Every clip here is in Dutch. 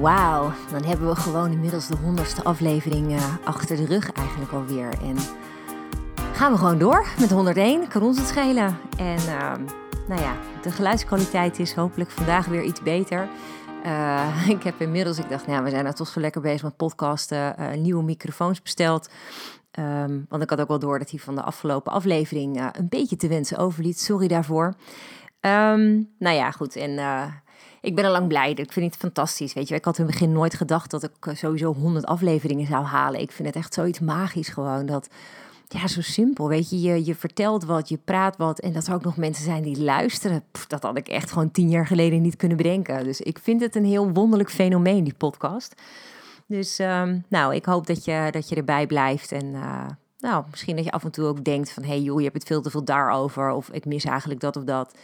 Wauw, dan hebben we gewoon inmiddels de honderdste aflevering uh, achter de rug eigenlijk alweer. En gaan we gewoon door met 101, kan ons het schelen. En uh, nou ja, de geluidskwaliteit is hopelijk vandaag weer iets beter. Uh, ik heb inmiddels, ik dacht, nou, we zijn nou toch zo lekker bezig met podcasten, uh, nieuwe microfoons besteld. Um, want ik had ook wel door dat hij van de afgelopen aflevering een beetje te wensen overliet. Sorry daarvoor. Um, nou ja, goed. En ik ben al lang blij. Ik vind het fantastisch. Weet je, ik had in het begin nooit gedacht dat ik sowieso 100 afleveringen zou halen. Ik vind het echt zoiets magisch gewoon. Dat, ja, zo simpel. Weet je, je, je vertelt wat, je praat wat. En dat er ook nog mensen zijn die luisteren. dat had ik echt gewoon tien jaar geleden niet kunnen bedenken. Dus ik vind het een heel wonderlijk fenomeen, die podcast. Dus um, nou, ik hoop dat je, dat je erbij blijft. En uh, nou, misschien dat je af en toe ook denkt van... hé hey joh, je hebt het veel te veel daarover. Of ik mis eigenlijk dat of dat.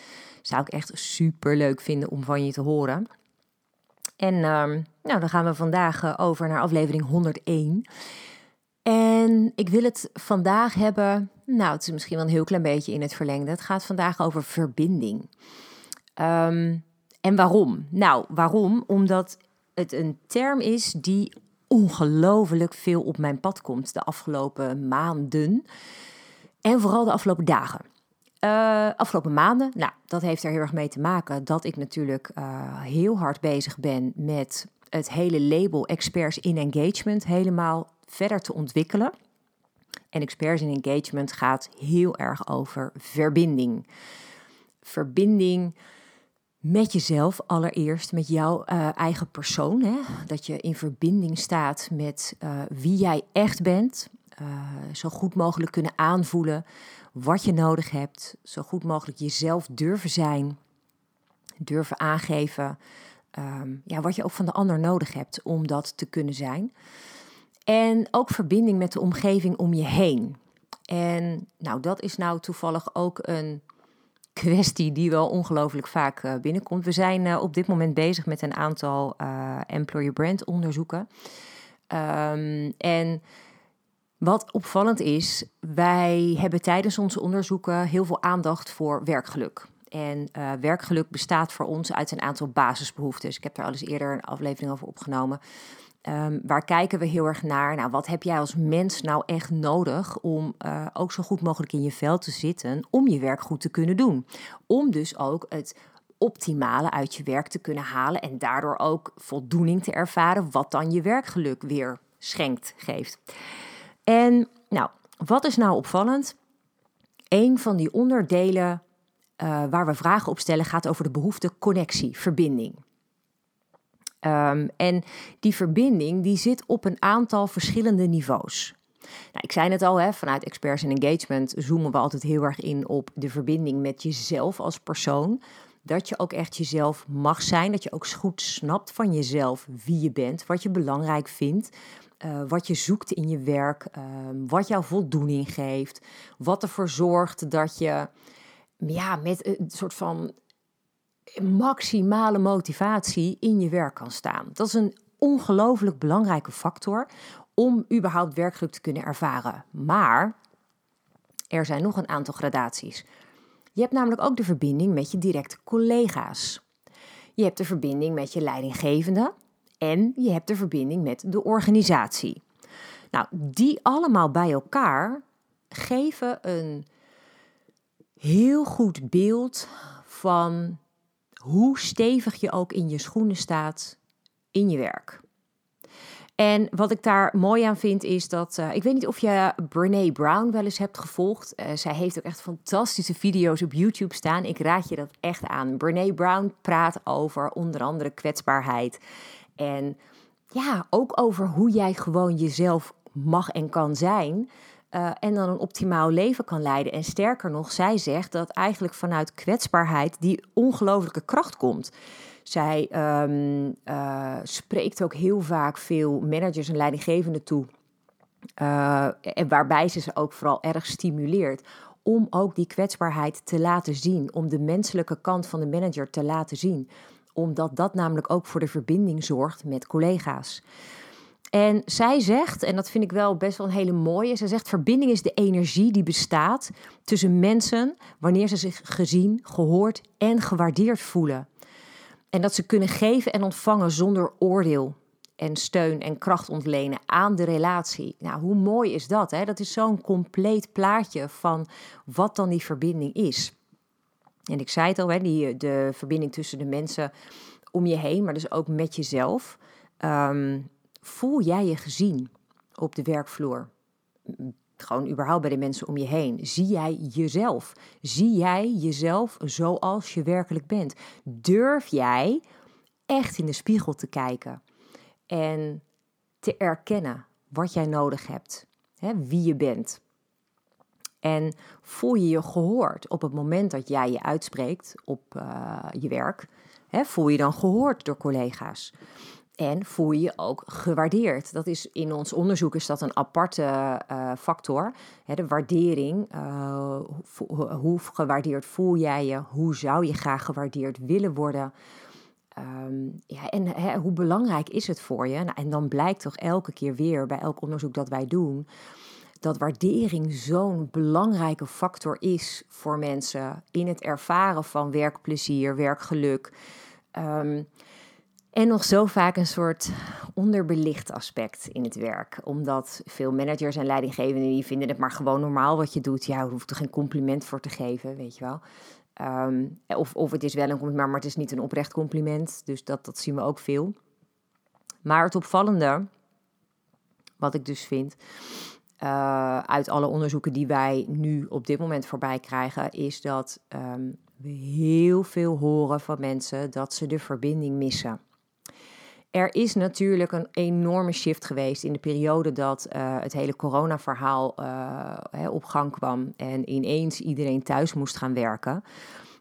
Zou ik echt super leuk vinden om van je te horen. En um, nou, dan gaan we vandaag uh, over naar aflevering 101. En ik wil het vandaag hebben, nou, het is misschien wel een heel klein beetje in het verlengde. Het gaat vandaag over verbinding. Um, en waarom? Nou, waarom? Omdat het een term is die ongelooflijk veel op mijn pad komt de afgelopen maanden. En vooral de afgelopen dagen. Uh, afgelopen maanden, nou, dat heeft er heel erg mee te maken dat ik natuurlijk uh, heel hard bezig ben met het hele label Experts in Engagement helemaal verder te ontwikkelen. En Experts in Engagement gaat heel erg over verbinding. Verbinding met jezelf allereerst, met jouw uh, eigen persoon. Hè? Dat je in verbinding staat met wie jij echt bent. Uh, zo goed mogelijk kunnen aanvoelen wat je nodig hebt. Zo goed mogelijk jezelf durven zijn. Durven aangeven. Um, ja, wat je ook van de ander nodig hebt om dat te kunnen zijn. En ook verbinding met de omgeving om je heen. En nou, dat is nou toevallig ook een kwestie die wel ongelooflijk vaak uh, binnenkomt. We zijn uh, op dit moment bezig met een aantal employer brand onderzoeken. Um, en wat opvallend is, wij hebben tijdens onze onderzoeken heel veel aandacht voor werkgeluk. En werkgeluk bestaat voor ons uit een aantal basisbehoeftes. Ik heb daar al eens eerder een aflevering over opgenomen. Um, waar kijken we heel erg naar? Nou, wat heb jij als mens nou echt nodig om uh, ook zo goed mogelijk in je vel te zitten om je werk goed te kunnen doen? Om dus ook het optimale uit je werk te kunnen halen en daardoor ook voldoening te ervaren, wat dan je werkgeluk weer schenkt, geeft. En nou, wat is nou opvallend? Een van die onderdelen uh, waar we vragen op stellen gaat over de behoefte connectie, verbinding. Um, en die verbinding die zit op een aantal verschillende niveaus. Nou, ik zei het al, hè, vanuit Experts in Engagement zoomen we altijd heel erg in op de verbinding met jezelf als persoon. Dat je ook echt jezelf mag zijn, dat je ook goed snapt van jezelf wie je bent, wat je belangrijk vindt, uh, wat je zoekt in je werk, uh, wat jou voldoening geeft, wat ervoor zorgt dat je ja, met een soort van maximale motivatie in je werk kan staan. Dat is een ongelooflijk belangrijke factor om überhaupt werkgeluk te kunnen ervaren. Maar er zijn nog een aantal gradaties. Je hebt namelijk ook de verbinding met je directe collega's. Je hebt de verbinding met je leidinggevende en je hebt de verbinding met de organisatie. Nou, die allemaal bij elkaar geven een heel goed beeld van hoe stevig je ook in je schoenen staat in je werk. En wat ik daar mooi aan vind is dat, uh, ik weet niet of je Brene Brown wel eens hebt gevolgd. Uh, zij heeft ook echt fantastische video's op YouTube staan. Ik raad je dat echt aan. Brene Brown praat over onder andere kwetsbaarheid. En ja, ook over hoe jij gewoon jezelf mag en kan zijn. Uh, en dan een optimaal leven kan leiden. En sterker nog, zij zegt dat eigenlijk vanuit kwetsbaarheid die ongelooflijke kracht komt. Zij um, uh, spreekt ook heel vaak veel managers en leidinggevenden toe en waarbij ze ze ook vooral erg stimuleert om ook die kwetsbaarheid te laten zien, om de menselijke kant van de manager te laten zien, omdat dat namelijk ook voor de verbinding zorgt met collega's. En zij zegt, en dat vind ik wel best wel een hele mooie, zij zegt verbinding is de energie die bestaat tussen mensen wanneer ze zich gezien, gehoord en gewaardeerd voelen. En dat ze kunnen geven en ontvangen zonder oordeel en steun en kracht ontlenen aan de relatie. Nou, hoe mooi is dat? Hè? Dat is zo'n compleet plaatje van wat dan die verbinding is. En ik zei het al, hè, die, de verbinding tussen de mensen om je heen, maar dus ook met jezelf. Ehm, voel jij je gezien op de werkvloer? Gewoon überhaupt bij de mensen om je heen. Zie jij jezelf? Zie jij jezelf zoals je werkelijk bent? Durf jij echt in de spiegel te kijken en te erkennen wat jij nodig hebt, hè, wie je bent? En voel je je gehoord op het moment dat jij je uitspreekt op uh, je werk? Hè, voel je dan gehoord door collega's? En voel je je ook gewaardeerd. Dat is in ons onderzoek is dat een aparte uh, factor. Hè, de waardering. Uh, hoe gewaardeerd voel jij je? Hoe zou je graag gewaardeerd willen worden? Um, ja, en hè, hoe belangrijk is het voor je? Nou, en dan blijkt toch elke keer weer bij elk onderzoek dat wij doen dat waardering zo'n belangrijke factor is voor mensen in het ervaren van werkplezier, werkgeluk. Um, en nog zo vaak een soort onderbelicht aspect in het werk. Omdat veel managers en leidinggevenden die vinden het maar gewoon normaal wat je doet. Ja, je hoeft er geen compliment voor te geven, weet je wel. Um, of, of het is wel een compliment, maar het is niet een oprecht compliment. Dus dat, dat zien we ook veel. Maar het opvallende, wat ik dus vind, uh, uit alle onderzoeken die wij nu op dit moment voorbij krijgen, is dat um, we heel veel horen van mensen dat ze de verbinding missen. Er is natuurlijk een enorme shift geweest in de periode dat uh, het hele corona-verhaal uh, op gang kwam en ineens iedereen thuis moest gaan werken.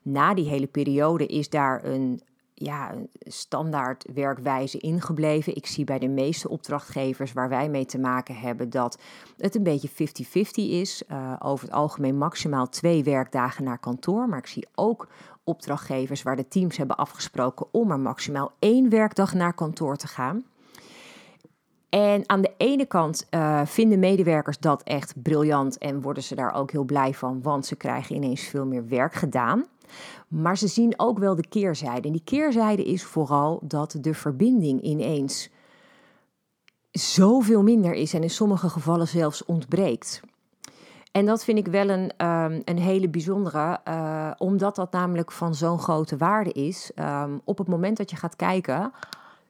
Na die hele periode is daar een ja, standaard werkwijze ingebleven. Ik zie bij de meeste opdrachtgevers waar wij mee te maken hebben dat het een beetje 50-50 is. Uh, over het algemeen maximaal twee werkdagen naar kantoor. Maar ik zie ook opdrachtgevers waar de teams hebben afgesproken om er maximaal één werkdag naar kantoor te gaan. En aan de ene kant uh, vinden medewerkers dat echt briljant en worden ze daar ook heel blij van, want ze krijgen ineens veel meer werk gedaan. Maar ze zien ook wel de keerzijde. En die keerzijde is vooral dat de verbinding ineens zoveel minder is en in sommige gevallen zelfs ontbreekt. En dat vind ik wel een, um, een hele bijzondere, uh, omdat dat namelijk van zo'n grote waarde is. Um, op het moment dat je gaat kijken,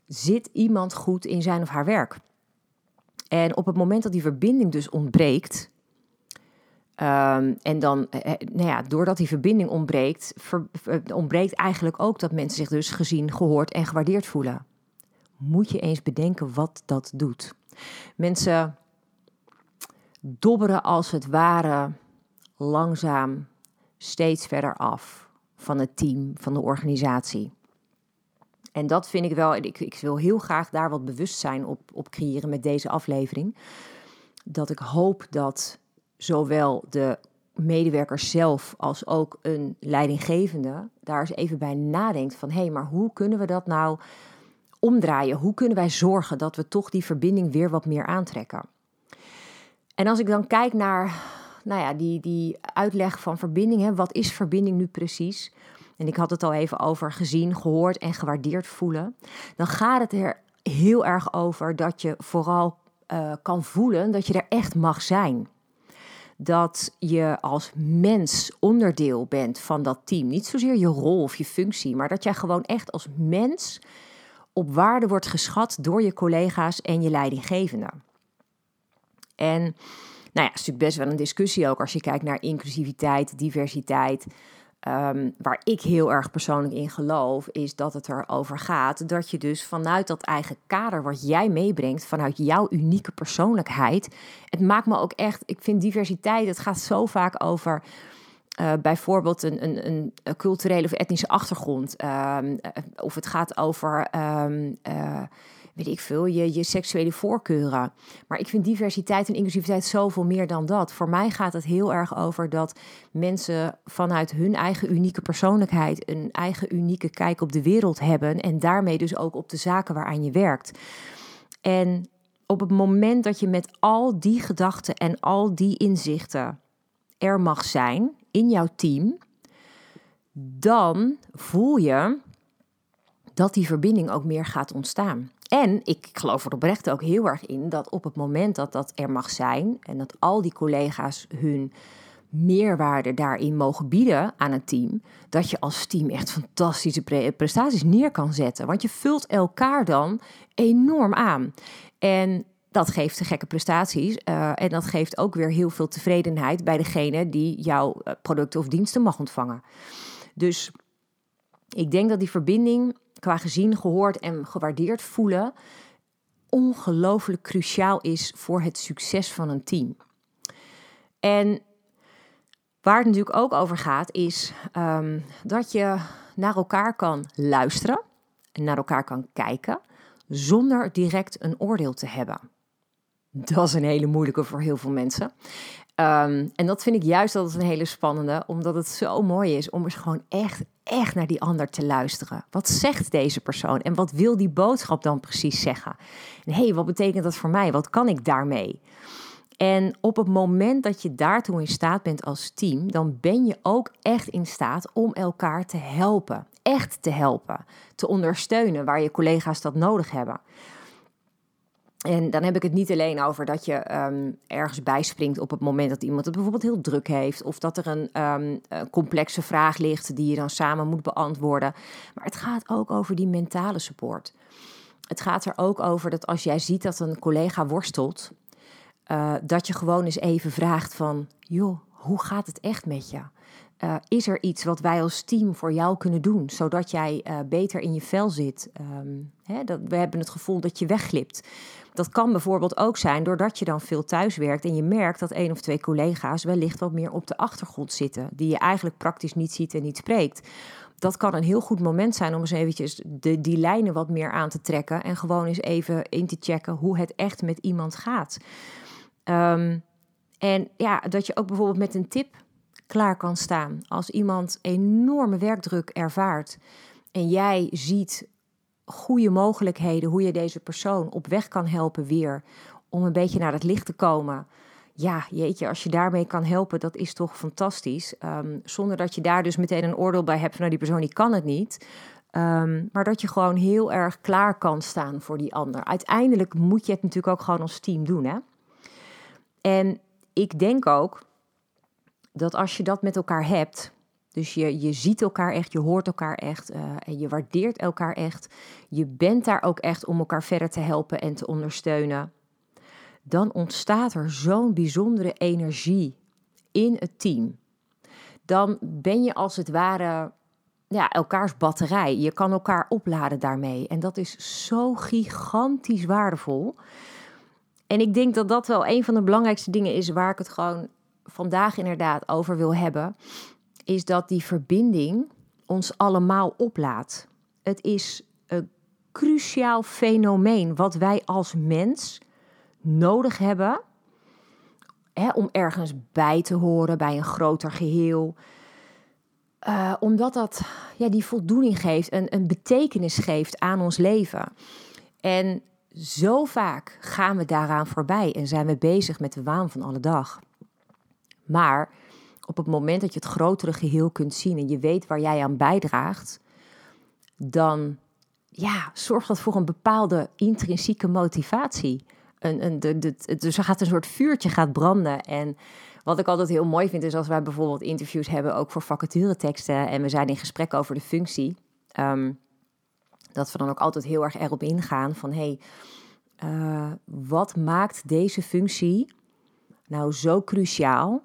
zit iemand goed in zijn of haar werk? En op het moment dat die verbinding dus ontbreekt, um, en dan, eh, eh, nou ja, doordat die verbinding ontbreekt, ver, ontbreekt eigenlijk ook dat mensen zich dus gezien, gehoord en gewaardeerd voelen. Moet je eens bedenken wat dat doet. Mensen dobberen als het ware langzaam steeds verder af van het team, van de organisatie. En dat vind ik wel, ik, ik wil heel graag daar wat bewustzijn op, op creëren met deze aflevering. Dat ik hoop dat zowel de medewerkers zelf als ook een leidinggevende daar eens even bij nadenkt van hé, hey, maar hoe kunnen we dat nou omdraaien? Hoe kunnen wij zorgen dat we toch die verbinding weer wat meer aantrekken? En als ik dan kijk naar nou ja, die, die uitleg van verbinding, hè, wat is verbinding nu precies? En ik had het al even over gezien, gehoord en gewaardeerd voelen. Dan gaat het er heel erg over dat je vooral uh, kan voelen dat je er echt mag zijn. Dat je als mens onderdeel bent van dat team. Niet zozeer je rol of je functie, maar dat jij gewoon echt als mens op waarde wordt geschat door je collega's en je leidinggevende. En nou ja, is natuurlijk best wel een discussie ook als je kijkt naar inclusiviteit, diversiteit. Um, waar ik heel erg persoonlijk in geloof, is dat het erover gaat dat je dus vanuit dat eigen kader wat jij meebrengt, vanuit jouw unieke persoonlijkheid. Het maakt me ook echt, ik vind diversiteit, het gaat zo vaak over uh, bijvoorbeeld een, een, een, culturele of etnische achtergrond. Um, of het gaat over. Um, uh, weet ik veel, je, je seksuele voorkeuren. Maar ik vind diversiteit en inclusiviteit zoveel meer dan dat. Voor mij gaat het heel erg over dat mensen vanuit hun eigen unieke persoonlijkheid een eigen unieke kijk op de wereld hebben en daarmee dus ook op de zaken waaraan je werkt. En op het moment dat je met al die gedachten en al die inzichten er mag zijn in jouw team, dan voel je dat die verbinding ook meer gaat ontstaan. En ik geloof er oprecht ook heel erg in dat op het moment dat dat er mag zijn en dat al die collega's hun meerwaarde daarin mogen bieden aan een team, dat je als team echt fantastische prestaties neer kan zetten. Want je vult elkaar dan enorm aan. En dat geeft gekke prestaties. Uh, en dat geeft ook weer heel veel tevredenheid bij degene die jouw eh, producten of diensten mag ontvangen. Dus ik denk dat die verbinding qua gezien, gehoord en gewaardeerd voelen ongelooflijk cruciaal is voor het succes van een team. En waar het natuurlijk ook over gaat, is um, dat je naar elkaar kan luisteren en naar elkaar kan kijken zonder direct een oordeel te hebben. Dat is een hele moeilijke voor heel veel mensen. Um, en dat vind ik juist altijd een hele spannende, omdat het zo mooi is om eens gewoon echt, echt naar die ander te luisteren. Wat zegt deze persoon en wat wil die boodschap dan precies zeggen? En hé, hey, wat betekent dat voor mij? Wat kan ik daarmee? En op het moment dat je daartoe in staat bent als team, dan ben je ook echt in staat om elkaar te helpen. Echt te helpen. Te ondersteunen waar je collega's dat nodig hebben. En dan heb ik het niet alleen over dat je um, ergens bijspringt op het moment dat iemand het bijvoorbeeld heel druk heeft. Of dat er een, um, een, complexe vraag ligt die je dan samen moet beantwoorden. Maar het gaat ook over die mentale support. Het gaat er ook over dat als jij ziet dat een collega worstelt, uh, dat je gewoon eens even vraagt van, joh, hoe gaat het echt met je? Uh, is er iets wat wij als team voor jou kunnen doen, zodat jij uh, beter in je vel zit? Um, hè, dat, we hebben het gevoel dat je wegglipt. Dat kan bijvoorbeeld ook zijn doordat je dan veel thuis werkt en je merkt dat één of twee collega's wellicht wat meer op de achtergrond zitten, die je eigenlijk praktisch niet ziet en niet spreekt. Dat kan een heel goed moment zijn om eens eventjes de, die lijnen wat meer aan te trekken en gewoon eens even in te checken hoe het echt met iemand gaat. Um, en ja, dat je ook bijvoorbeeld met een tip klaar kan staan. Als iemand enorme werkdruk ervaart en jij ziet goede mogelijkheden hoe je deze persoon op weg kan helpen weer om een beetje naar het licht te komen. Ja, jeetje, als je daarmee kan helpen, dat is toch fantastisch. Um, zonder dat je daar dus meteen een oordeel bij hebt van nou, die persoon die kan het niet. Um, maar dat je gewoon heel erg klaar kan staan voor die ander. Uiteindelijk moet je het natuurlijk ook gewoon als team doen. Hè? En ik denk ook dat als je dat met elkaar hebt, dus je, je ziet elkaar echt, je hoort elkaar echt uh, en je waardeert elkaar echt. Je bent daar ook echt om elkaar verder te helpen en te ondersteunen. Dan ontstaat er zo'n bijzondere energie in het team. Dan ben je als het ware ja, elkaars batterij. Je kan elkaar opladen daarmee. En dat is zo gigantisch waardevol. En ik denk dat dat wel een van de belangrijkste dingen is waar ik het gewoon vandaag inderdaad over wil hebben is dat die verbinding ons allemaal oplaat. Het is een cruciaal fenomeen wat wij als mens nodig hebben hè, om ergens bij te horen bij een groter geheel. Uh, omdat dat ja, die voldoening geeft, een, een betekenis geeft aan ons leven. En zo vaak gaan we daaraan voorbij en zijn we bezig met de waan van alle dag. Maar op het moment dat je het grotere geheel kunt zien en je weet waar jij aan bijdraagt, dan ja, zorgt dat voor een bepaalde intrinsieke motivatie. Een, een, de, de, dus er gaat een soort vuurtje gaat branden. En wat ik altijd heel mooi vind, is als wij bijvoorbeeld interviews hebben, ook voor vacatureteksten, en we zijn in gesprek over de functie, um, dat we dan ook altijd heel erg erop ingaan van hey, uh, wat maakt deze functie nou zo cruciaal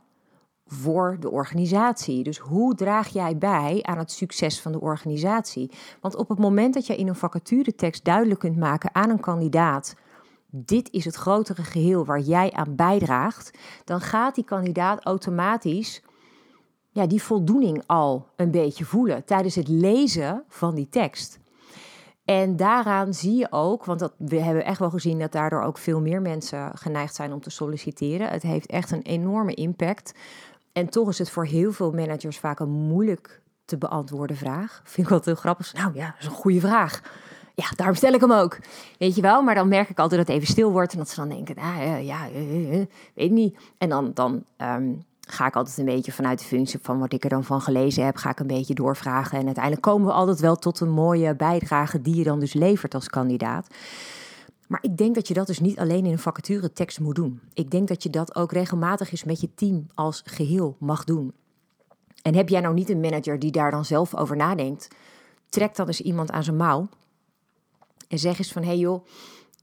voor de organisatie. Dus hoe draag jij bij aan het succes van de organisatie? Want op het moment dat je in een vacaturetekst duidelijk kunt maken aan een kandidaat. Dit is het grotere geheel waar jij aan bijdraagt, dan gaat die kandidaat automatisch ja, die voldoening al een beetje voelen tijdens het lezen van die tekst. En daaraan zie je ook, want dat, we hebben echt wel gezien dat daardoor ook veel meer mensen geneigd zijn om te solliciteren. Het heeft echt een enorme impact. En toch is het voor heel veel managers vaak een moeilijk te beantwoorden vraag. Vind ik altijd heel grappig. Nou ja, dat is een goede vraag. Ja, daarom stel ik hem ook. Weet je wel? Maar dan merk ik altijd dat het even stil wordt. En dat ze dan denken, ah, ja, uh, uh, weet niet. En dan, dan um, ga ik altijd een beetje vanuit de functie van wat ik er dan van gelezen heb, ga ik een beetje doorvragen. En uiteindelijk komen we altijd wel tot een mooie bijdrage die je dan dus levert als kandidaat. Maar ik denk dat je dat dus niet alleen in een vacature tekst moet doen. Ik denk dat je dat ook regelmatig eens met je team als geheel mag doen. En heb jij nou niet een manager die daar dan zelf over nadenkt, trek dan eens iemand aan zijn mouw en zeg eens van hé hey joh,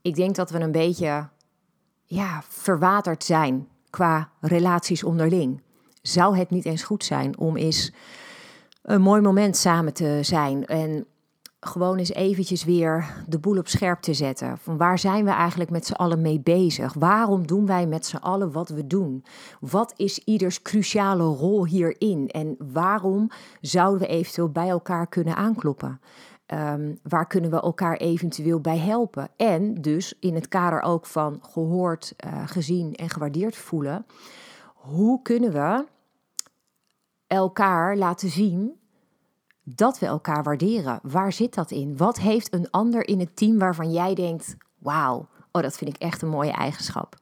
ik denk dat we een beetje ja, verwaterd zijn qua relaties onderling. Zou het niet eens goed zijn om eens een mooi moment samen te zijn en gewoon eens eventjes weer de boel op scherp te zetten. Van waar zijn we eigenlijk met z'n allen mee bezig? Waarom doen wij met z'n allen wat we doen? Wat is ieders cruciale rol hierin? En waarom zouden we eventueel bij elkaar kunnen aankloppen? Um, waar kunnen we elkaar eventueel bij helpen? En dus in het kader ook van gehoord, uh, gezien en gewaardeerd voelen, hoe kunnen we elkaar laten zien dat we elkaar waarderen? Waar zit dat in? Wat heeft een ander in het team waarvan jij denkt: wauw, oh, dat vind ik echt een mooie eigenschap?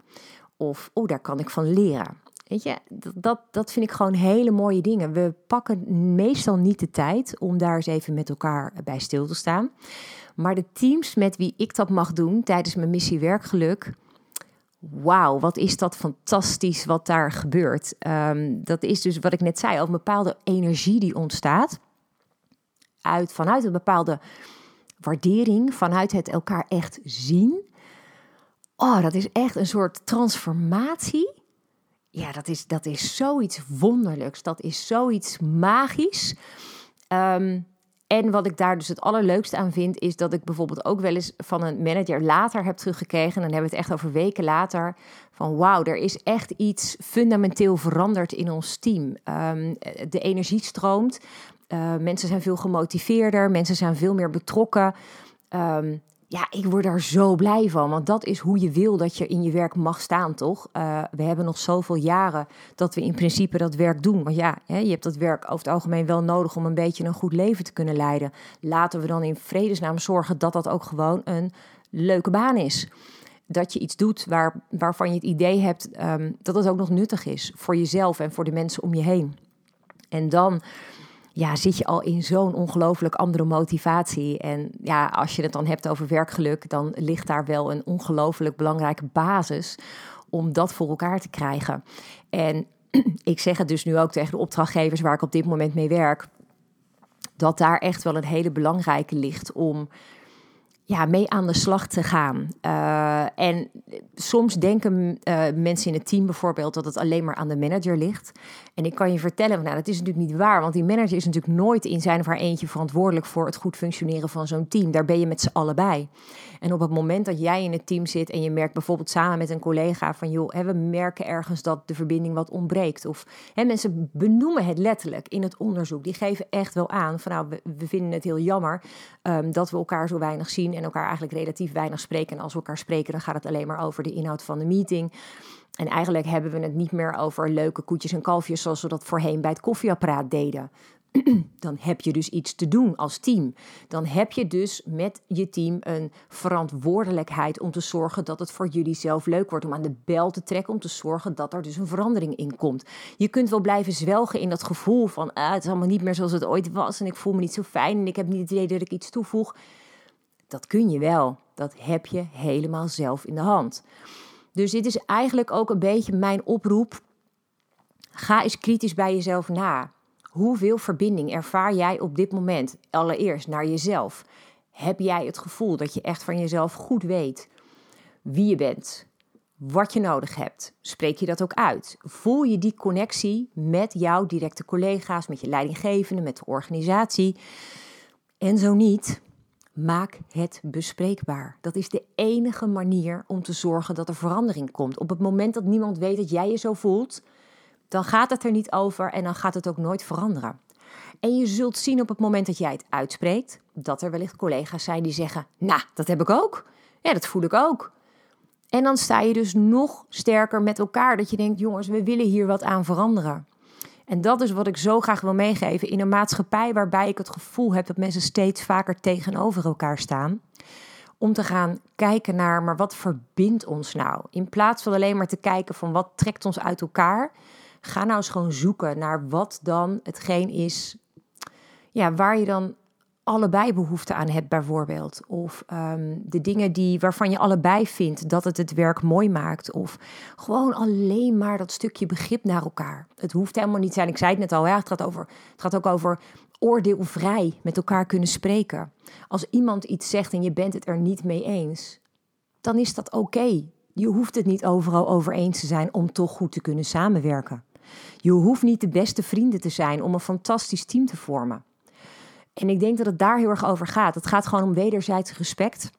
Of oh, daar kan ik van leren. Weet je, dat, dat vind ik gewoon hele mooie dingen. We pakken meestal niet de tijd om daar eens even met elkaar bij stil te staan. Maar de teams met wie ik dat mag doen tijdens mijn missie Werkgeluk. Wauw, wat is dat fantastisch wat daar gebeurt. Um, dat is dus wat ik net zei, een bepaalde energie die ontstaat. Uit, vanuit een bepaalde waardering, vanuit het elkaar echt zien. Oh, dat is echt een soort transformatie ja, dat is, dat is zoiets wonderlijks. Dat is zoiets magisch. Um, en wat ik daar dus het allerleukste aan vind, is dat ik bijvoorbeeld ook wel eens van een manager later heb teruggekregen. En dan hebben we het echt over weken later. Van wauw, er is echt iets fundamenteel veranderd in ons team. Um, de energie stroomt. Uh, mensen zijn veel gemotiveerder. Mensen zijn veel meer betrokken. Um, ja, ik word daar zo blij van. Want dat is hoe je wil dat je in je werk mag staan, toch? Uh, we hebben nog zoveel jaren dat we in principe dat werk doen. Want ja, hè, je hebt dat werk over het algemeen wel nodig om een beetje een goed leven te kunnen leiden. Laten we dan in vredesnaam zorgen dat dat ook gewoon een leuke baan is. Dat je iets doet waar, waarvan je het idee hebt um, dat het ook nog nuttig is voor jezelf en voor de mensen om je heen. En dan ja, zit je al in zo'n ongelooflijk andere motivatie. En ja, als je het dan hebt over werkgeluk, dan ligt daar wel een ongelooflijk belangrijke basis om dat voor elkaar te krijgen. En ik zeg het dus nu ook tegen de opdrachtgevers waar ik op dit moment mee werk, dat daar echt wel een hele belangrijke ligt om ja, mee aan de slag te gaan. Uh, en soms denken uh, mensen in het team bijvoorbeeld dat het alleen maar aan de manager ligt. En ik kan je vertellen, nou, dat is natuurlijk niet waar, want die manager is natuurlijk nooit in zijn of haar eentje verantwoordelijk voor het goed functioneren van zo'n team. Daar ben je met z'n allen bij. En op het moment dat jij in het team zit en je merkt bijvoorbeeld samen met een collega van joh, hè, we merken ergens dat de verbinding wat ontbreekt. Of hè, mensen benoemen het letterlijk in het onderzoek. Die geven echt wel aan van nou, we, vinden het heel jammer um, dat we elkaar zo weinig zien en elkaar eigenlijk relatief weinig spreken. En als we elkaar spreken, dan gaat het alleen maar over de inhoud van de meeting. En eigenlijk hebben we het niet meer over leuke koetjes en kalfjes zoals we dat voorheen bij het koffieapparaat deden. Dan heb je dus iets te doen als team. Dan heb je dus met je team een verantwoordelijkheid om te zorgen dat het voor jullie zelf leuk wordt. Om aan de bel te trekken, om te zorgen dat er dus een verandering in komt. Je kunt wel blijven zwelgen in dat gevoel van ah, het is allemaal niet meer zoals het ooit was. En ik voel me niet zo fijn en ik heb niet het idee dat ik iets toevoeg. Dat kun je wel. Dat heb je helemaal zelf in de hand. Dus dit is eigenlijk ook een beetje mijn oproep. Ga eens kritisch bij jezelf na. Hoeveel verbinding ervaar jij op dit moment? Allereerst naar jezelf. Heb jij het gevoel dat je echt van jezelf goed weet wie je bent, wat je nodig hebt? Spreek je dat ook uit? Voel je die connectie met jouw directe collega's, met je leidinggevende, met de organisatie? En zo niet, Maak het bespreekbaar. Dat is de enige manier om te zorgen dat er verandering komt. Op het moment dat niemand weet dat jij je zo voelt, dan gaat het er niet over en dan gaat het ook nooit veranderen. En je zult zien op het moment dat jij het uitspreekt, dat er wellicht collega's zijn die zeggen: Nou, dat heb ik ook. Ja, dat voel ik ook. En dan sta je dus nog sterker met elkaar. Dat je denkt: jongens, we willen hier wat aan veranderen. En dat is wat ik zo graag wil meegeven in een maatschappij waarbij ik het gevoel heb dat mensen steeds vaker tegenover elkaar staan. Om te gaan kijken naar, maar wat verbindt ons nou? In plaats van alleen maar te kijken van wat trekt ons uit elkaar, ga nou eens gewoon zoeken naar wat dan hetgeen is ja, waar je dan allebei behoefte aan hebt, bijvoorbeeld. Of ehm, de dingen die, waarvan je allebei vindt dat het het werk mooi maakt. Of gewoon alleen maar dat stukje begrip naar elkaar. Het hoeft helemaal niet zijn. Ik zei het net al, het, gaat over, het gaat ook over oordeelvrij met elkaar kunnen spreken. Als iemand iets zegt en je bent het er niet mee eens, dan is dat oké. Je hoeft het niet overal over eens te zijn om toch goed te kunnen samenwerken. Je hoeft niet de beste vrienden te zijn om een fantastisch team te vormen. En ik denk dat het daar heel erg over gaat. Het gaat gewoon om wederzijds respect,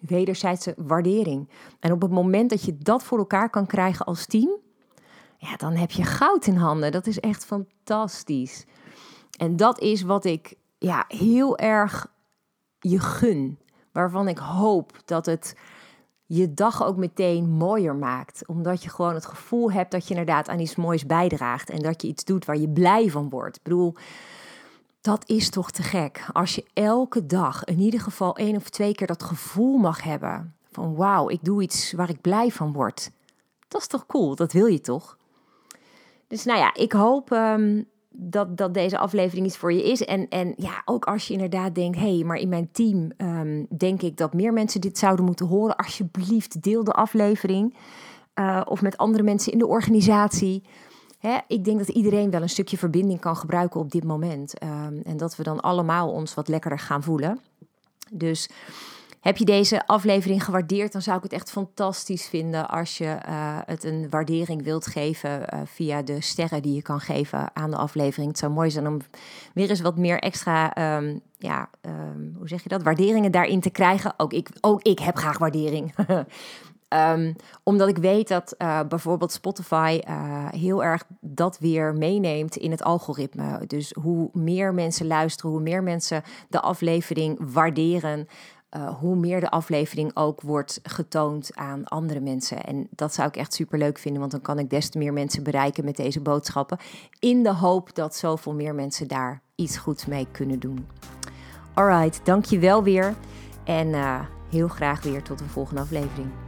wederzijdse waardering. En op het moment dat je dat voor elkaar kan krijgen als team, ja, dan heb je goud in handen. Dat is echt fantastisch. En dat is wat ik ja, heel erg je gun. Waarvan ik hoop dat het je dag ook meteen mooier maakt. Omdat je gewoon het gevoel hebt dat je inderdaad aan iets moois bijdraagt. En dat je iets doet waar je blij van wordt. Ik bedoel, dat is toch te gek. Als je elke dag in ieder geval één of twee keer dat gevoel mag hebben. Van wauw, ik doe iets waar ik blij van word. Dat is toch cool? Dat wil je toch? Dus nou ja, ik hoop ehm, dat, dat deze aflevering iets voor je is. En, en ja, ook als je inderdaad denkt, hé, hey, maar in mijn team ehm, denk ik dat meer mensen dit zouden moeten horen. Alsjeblieft, deel de aflevering. Uh, of met andere mensen in de organisatie. Hè, ik denk dat iedereen wel een stukje verbinding kan gebruiken op dit moment. Um, en dat we dan allemaal ons wat lekkerder gaan voelen. Dus heb je deze aflevering gewaardeerd, dan zou ik het echt fantastisch vinden als je uh, het een waardering wilt geven uh, via de sterren die je kan geven aan de aflevering. Het zou mooi zijn om weer eens wat meer extra, um, ja, um, hoe zeg je dat, waarderingen daarin te krijgen. Ook ik, ook ik heb graag waardering. Um, omdat ik weet dat uh, bijvoorbeeld Spotify uh, heel erg dat weer meeneemt in het algoritme. Dus hoe meer mensen luisteren, hoe meer mensen de aflevering waarderen, uh, hoe meer de aflevering ook wordt getoond aan andere mensen. En dat zou ik echt super leuk vinden, want dan kan ik des te meer mensen bereiken met deze boodschappen. In de hoop dat zoveel meer mensen daar iets goeds mee kunnen doen. Alright, dank je wel weer. En heel graag weer tot de volgende aflevering.